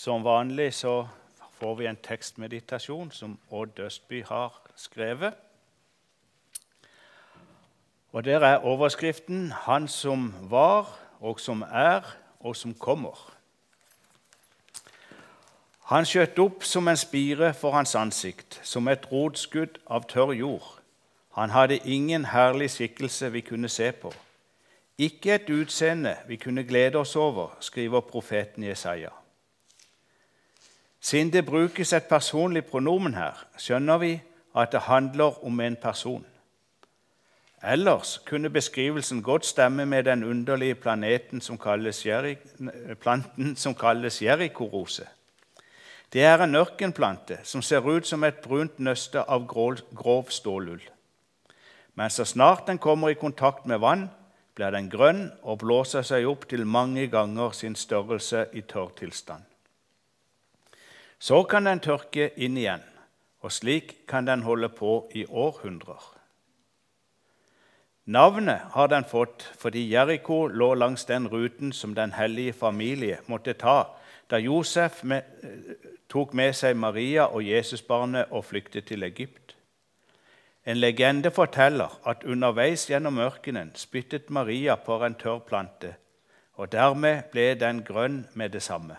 Som vanlig så får vi en tekstmeditasjon som Odd Østby har skrevet. Og Der er overskriften 'Han som var, og som er, og som kommer'. Han skjøt opp som en spire for hans ansikt, som et rotskudd av tørr jord. Han hadde ingen herlig skikkelse vi kunne se på. Ikke et utseende vi kunne glede oss over, skriver profeten Jesaja. Siden det brukes et personlig pronomen her, skjønner vi at det handler om en person. Ellers kunne beskrivelsen godt stemme med den underlige planten som kalles, planten som kalles jerikorose. Det er en ørkenplante som ser ut som et brunt nøste av grov stålull. Men så snart den kommer i kontakt med vann, blir den grønn og blåser seg opp til mange ganger sin størrelse i tørrtilstand. Så kan den tørke inn igjen, og slik kan den holde på i århundrer. Navnet har den fått fordi Jeriko lå langs den ruten som Den hellige familie måtte ta da Josef med, tok med seg Maria og Jesusbarnet og flyktet til Egypt. En legende forteller at underveis gjennom ørkenen spyttet Maria på en tørr plante, og dermed ble den grønn med det samme.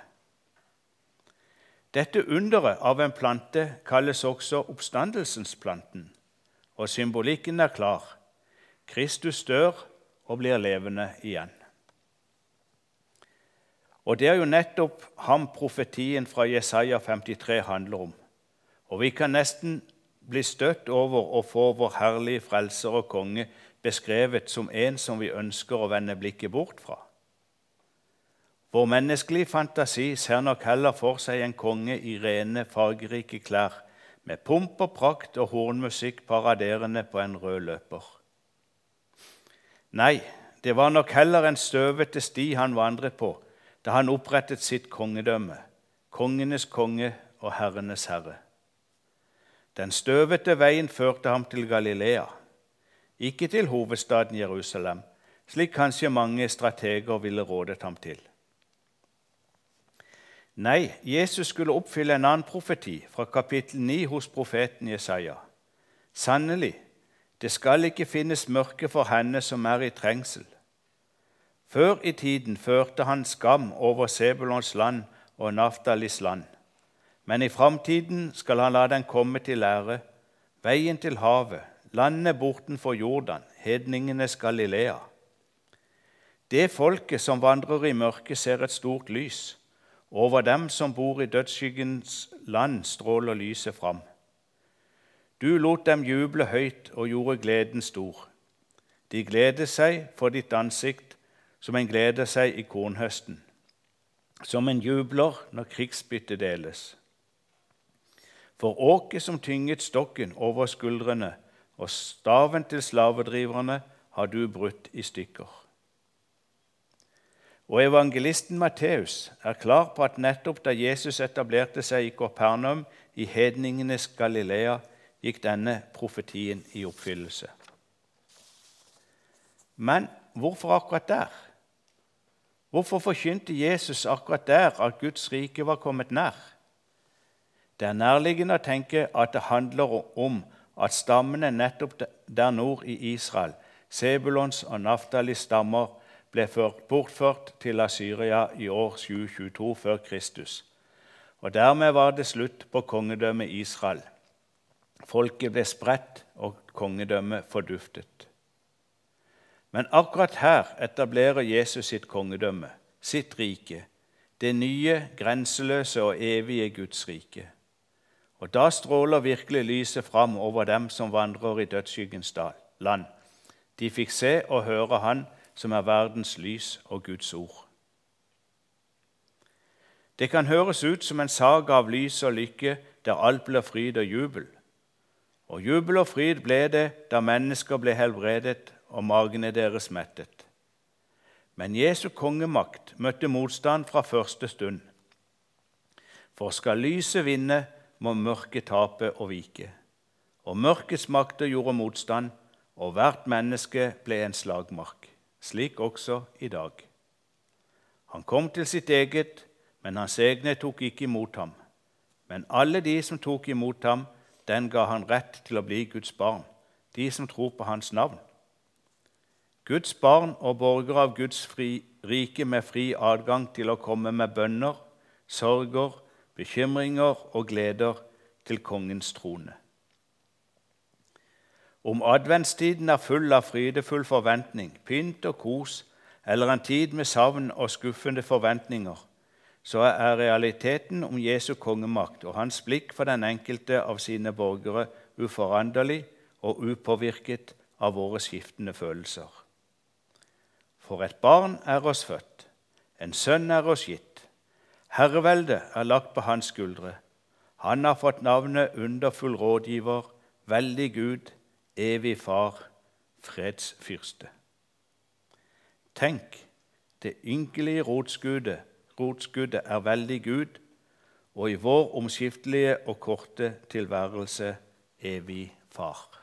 Dette underet av en plante kalles også oppstandelsensplanten, og symbolikken er klar. Kristus dør og blir levende igjen. Og Det er jo nettopp ham profetien fra Jesaja 53 handler om. Og vi kan nesten bli støtt over å få vår herlige frelser og konge beskrevet som en som vi ønsker å vende blikket bort fra. Vår menneskelige fantasi ser nok heller for seg en konge i rene, fargerike klær, med pomp og prakt og hornmusikk paraderende på en rød løper. Nei, det var nok heller en støvete sti han vandret på da han opprettet sitt kongedømme, kongenes konge og herrenes herre. Den støvete veien førte ham til Galilea, ikke til hovedstaden Jerusalem, slik kanskje mange strateger ville rådet ham til. Nei, Jesus skulle oppfylle en annen profeti fra kapittel 9 hos profeten Jesaja. Sannelig, det skal ikke finnes mørke for henne som er i trengsel. Før i tiden førte han skam over Sebulons land og Naftalis land. Men i framtiden skal han la den komme til ære, veien til havet, landet bortenfor Jordan, hedningenes Galilea. Det folket som vandrer i mørket, ser et stort lys. Over dem som bor i dødsskyggens land, stråler lyset fram. Du lot dem juble høyt og gjorde gleden stor. De gleder seg for ditt ansikt som en gleder seg i kornhøsten, som en jubler når krigsbyttet deles. For åket som tynget stokken over skuldrene, og staven til slavedriverne har du brutt i stykker. Og Evangelisten Matteus er klar på at nettopp da Jesus etablerte seg i Korpernum i hedningenes Galilea, gikk denne profetien i oppfyllelse. Men hvorfor akkurat der? Hvorfor forkynte Jesus akkurat der at Guds rike var kommet nær? Det er nærliggende å tenke at det handler om at stammene nettopp der nord i Israel, Sebulons og Naftalis stammer, ble bortført til Asyria i år 722 før Kristus. Og Dermed var det slutt på kongedømmet Israel. Folket ble spredt, og kongedømmet forduftet. Men akkurat her etablerer Jesus sitt kongedømme, sitt rike, det nye, grenseløse og evige Guds rike. Og da stråler virkelig lyset fram over dem som vandrer i dødsskyggens land. De fikk se og høre Han som er verdens lys og Guds ord. Det kan høres ut som en saga av lys og lykke der alt blir fryd og jubel. Og jubel og fryd ble det da mennesker ble helbredet og magene deres mettet. Men Jesu kongemakt møtte motstand fra første stund. For skal lyset vinne, må mørket tape og vike. Og mørkets makter gjorde motstand, og hvert menneske ble en slagmark. Slik også i dag. Han kom til sitt eget, men hans egne tok ikke imot ham. Men alle de som tok imot ham, den ga han rett til å bli Guds barn, de som tror på hans navn. Guds barn og borgere av Guds fri, rike med fri adgang til å komme med bønner, sorger, bekymringer og gleder til kongens trone. Om adventstiden er full av frydefull forventning, pynt og kos, eller en tid med savn og skuffende forventninger, så er realiteten om Jesu kongemakt og hans blikk for den enkelte av sine borgere uforanderlig og upåvirket av våre skiftende følelser. For et barn er oss født, en sønn er oss gitt. Herreveldet er lagt på hans skuldre. Han har fått navnet Underfull rådgiver, Veldig Gud, Evig Far, Fredsfyrste. Tenk, det ynkelige rotskuddet rotskuddet er veldig Gud, og i vår omskiftelige og korte tilværelse evig Far.